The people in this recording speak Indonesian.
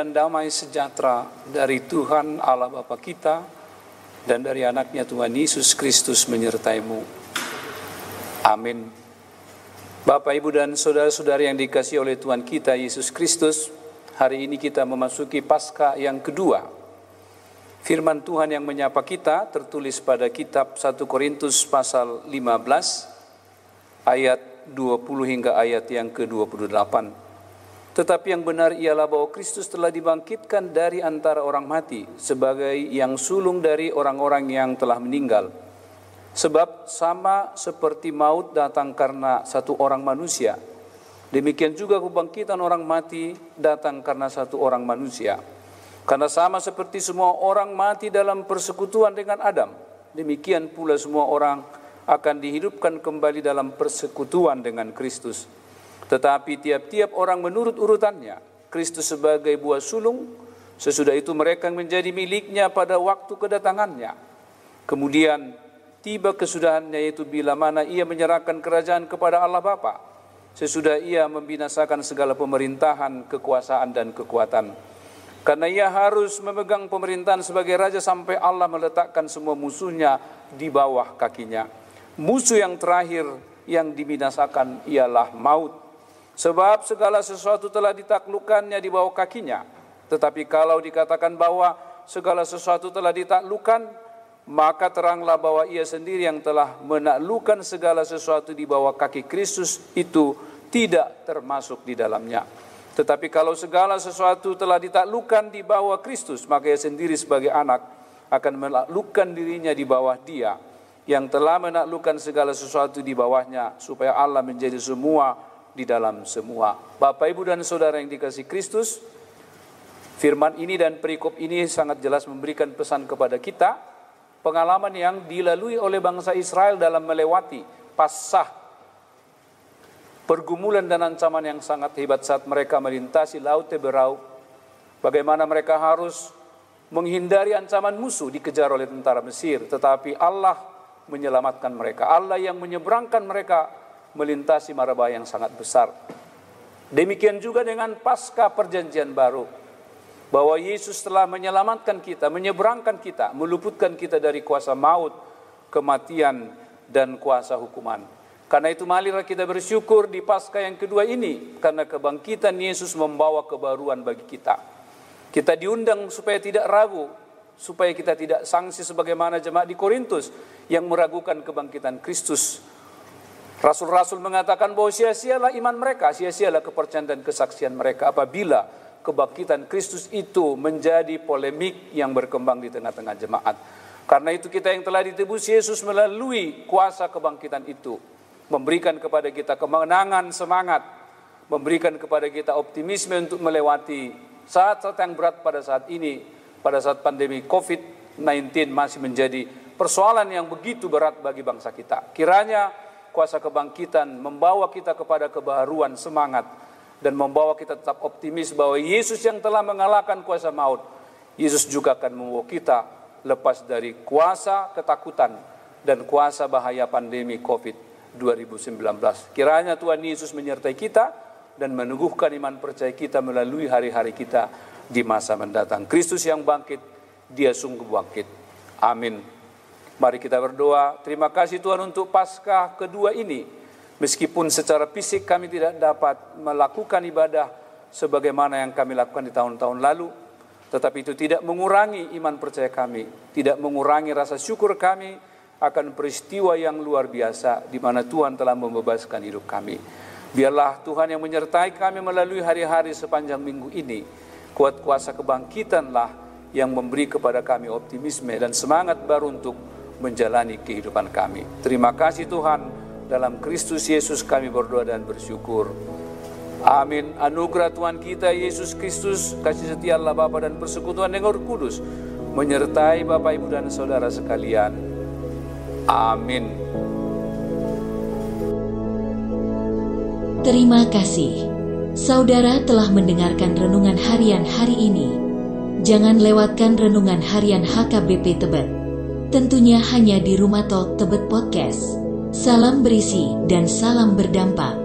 dan damai sejahtera dari Tuhan Allah Bapa kita dan dari anaknya Tuhan Yesus Kristus menyertaimu. Amin. Bapak, Ibu, dan saudara-saudari yang dikasih oleh Tuhan kita Yesus Kristus, hari ini kita memasuki Paskah yang kedua. Firman Tuhan yang menyapa kita tertulis pada kitab 1 Korintus pasal 15 ayat 20 hingga ayat yang ke-28. Tetapi yang benar ialah bahwa Kristus telah dibangkitkan dari antara orang mati sebagai yang sulung dari orang-orang yang telah meninggal. Sebab sama seperti maut datang karena satu orang manusia, demikian juga kebangkitan orang mati datang karena satu orang manusia. Karena sama seperti semua orang mati dalam persekutuan dengan Adam, demikian pula semua orang akan dihidupkan kembali dalam persekutuan dengan Kristus. Tetapi tiap-tiap orang menurut urutannya, Kristus sebagai buah sulung, sesudah itu mereka menjadi miliknya pada waktu kedatangannya. Kemudian tiba kesudahannya yaitu bila mana ia menyerahkan kerajaan kepada Allah Bapa. Sesudah ia membinasakan segala pemerintahan, kekuasaan dan kekuatan. Karena ia harus memegang pemerintahan sebagai raja sampai Allah meletakkan semua musuhnya di bawah kakinya. Musuh yang terakhir yang dibinasakan ialah maut. Sebab segala sesuatu telah ditaklukkannya di bawah kakinya. Tetapi kalau dikatakan bahwa segala sesuatu telah ditaklukkan, maka teranglah bahwa ia sendiri yang telah menaklukkan segala sesuatu di bawah kaki Kristus itu tidak termasuk di dalamnya. Tetapi kalau segala sesuatu telah ditaklukkan di bawah Kristus, maka ia sendiri sebagai anak akan menaklukkan dirinya di bawah dia yang telah menaklukkan segala sesuatu di bawahnya supaya Allah menjadi semua di dalam semua. Bapak, Ibu, dan Saudara yang dikasih Kristus, firman ini dan perikop ini sangat jelas memberikan pesan kepada kita, pengalaman yang dilalui oleh bangsa Israel dalam melewati pasah pergumulan dan ancaman yang sangat hebat saat mereka melintasi Laut Teberau, bagaimana mereka harus menghindari ancaman musuh dikejar oleh tentara Mesir, tetapi Allah menyelamatkan mereka. Allah yang menyeberangkan mereka melintasi marabah yang sangat besar. Demikian juga dengan pasca perjanjian baru. Bahwa Yesus telah menyelamatkan kita, menyeberangkan kita, meluputkan kita dari kuasa maut, kematian, dan kuasa hukuman. Karena itu marilah kita bersyukur di pasca yang kedua ini. Karena kebangkitan Yesus membawa kebaruan bagi kita. Kita diundang supaya tidak ragu, supaya kita tidak sanksi sebagaimana jemaat di Korintus yang meragukan kebangkitan Kristus Rasul-rasul mengatakan bahwa sia-sialah iman mereka, sia-sialah kepercayaan dan kesaksian mereka apabila kebangkitan Kristus itu menjadi polemik yang berkembang di tengah-tengah jemaat. Karena itu kita yang telah ditebus Yesus melalui kuasa kebangkitan itu memberikan kepada kita kemenangan semangat, memberikan kepada kita optimisme untuk melewati saat-saat yang berat pada saat ini, pada saat pandemi COVID-19 masih menjadi persoalan yang begitu berat bagi bangsa kita. Kiranya kuasa kebangkitan membawa kita kepada kebaruan semangat dan membawa kita tetap optimis bahwa Yesus yang telah mengalahkan kuasa maut, Yesus juga akan membawa kita lepas dari kuasa ketakutan dan kuasa bahaya pandemi COVID 2019. Kiranya Tuhan Yesus menyertai kita dan meneguhkan iman percaya kita melalui hari-hari kita di masa mendatang. Kristus yang bangkit, dia sungguh bangkit. Amin. Mari kita berdoa. Terima kasih Tuhan untuk Paskah kedua ini. Meskipun secara fisik kami tidak dapat melakukan ibadah sebagaimana yang kami lakukan di tahun-tahun lalu, tetapi itu tidak mengurangi iman percaya kami, tidak mengurangi rasa syukur kami akan peristiwa yang luar biasa di mana Tuhan telah membebaskan hidup kami. Biarlah Tuhan yang menyertai kami melalui hari-hari sepanjang minggu ini. Kuat kuasa kebangkitanlah yang memberi kepada kami optimisme dan semangat baru untuk menjalani kehidupan kami. Terima kasih Tuhan, dalam Kristus Yesus kami berdoa dan bersyukur. Amin. Anugerah Tuhan kita Yesus Kristus, kasih setia Allah Bapa dan persekutuan dengan Roh Kudus menyertai Bapak Ibu dan Saudara sekalian. Amin. Terima kasih. Saudara telah mendengarkan renungan harian hari ini. Jangan lewatkan renungan harian HKBP Tebet. Tentunya hanya di Rumah Talk Tebet Podcast. Salam berisi dan salam berdampak.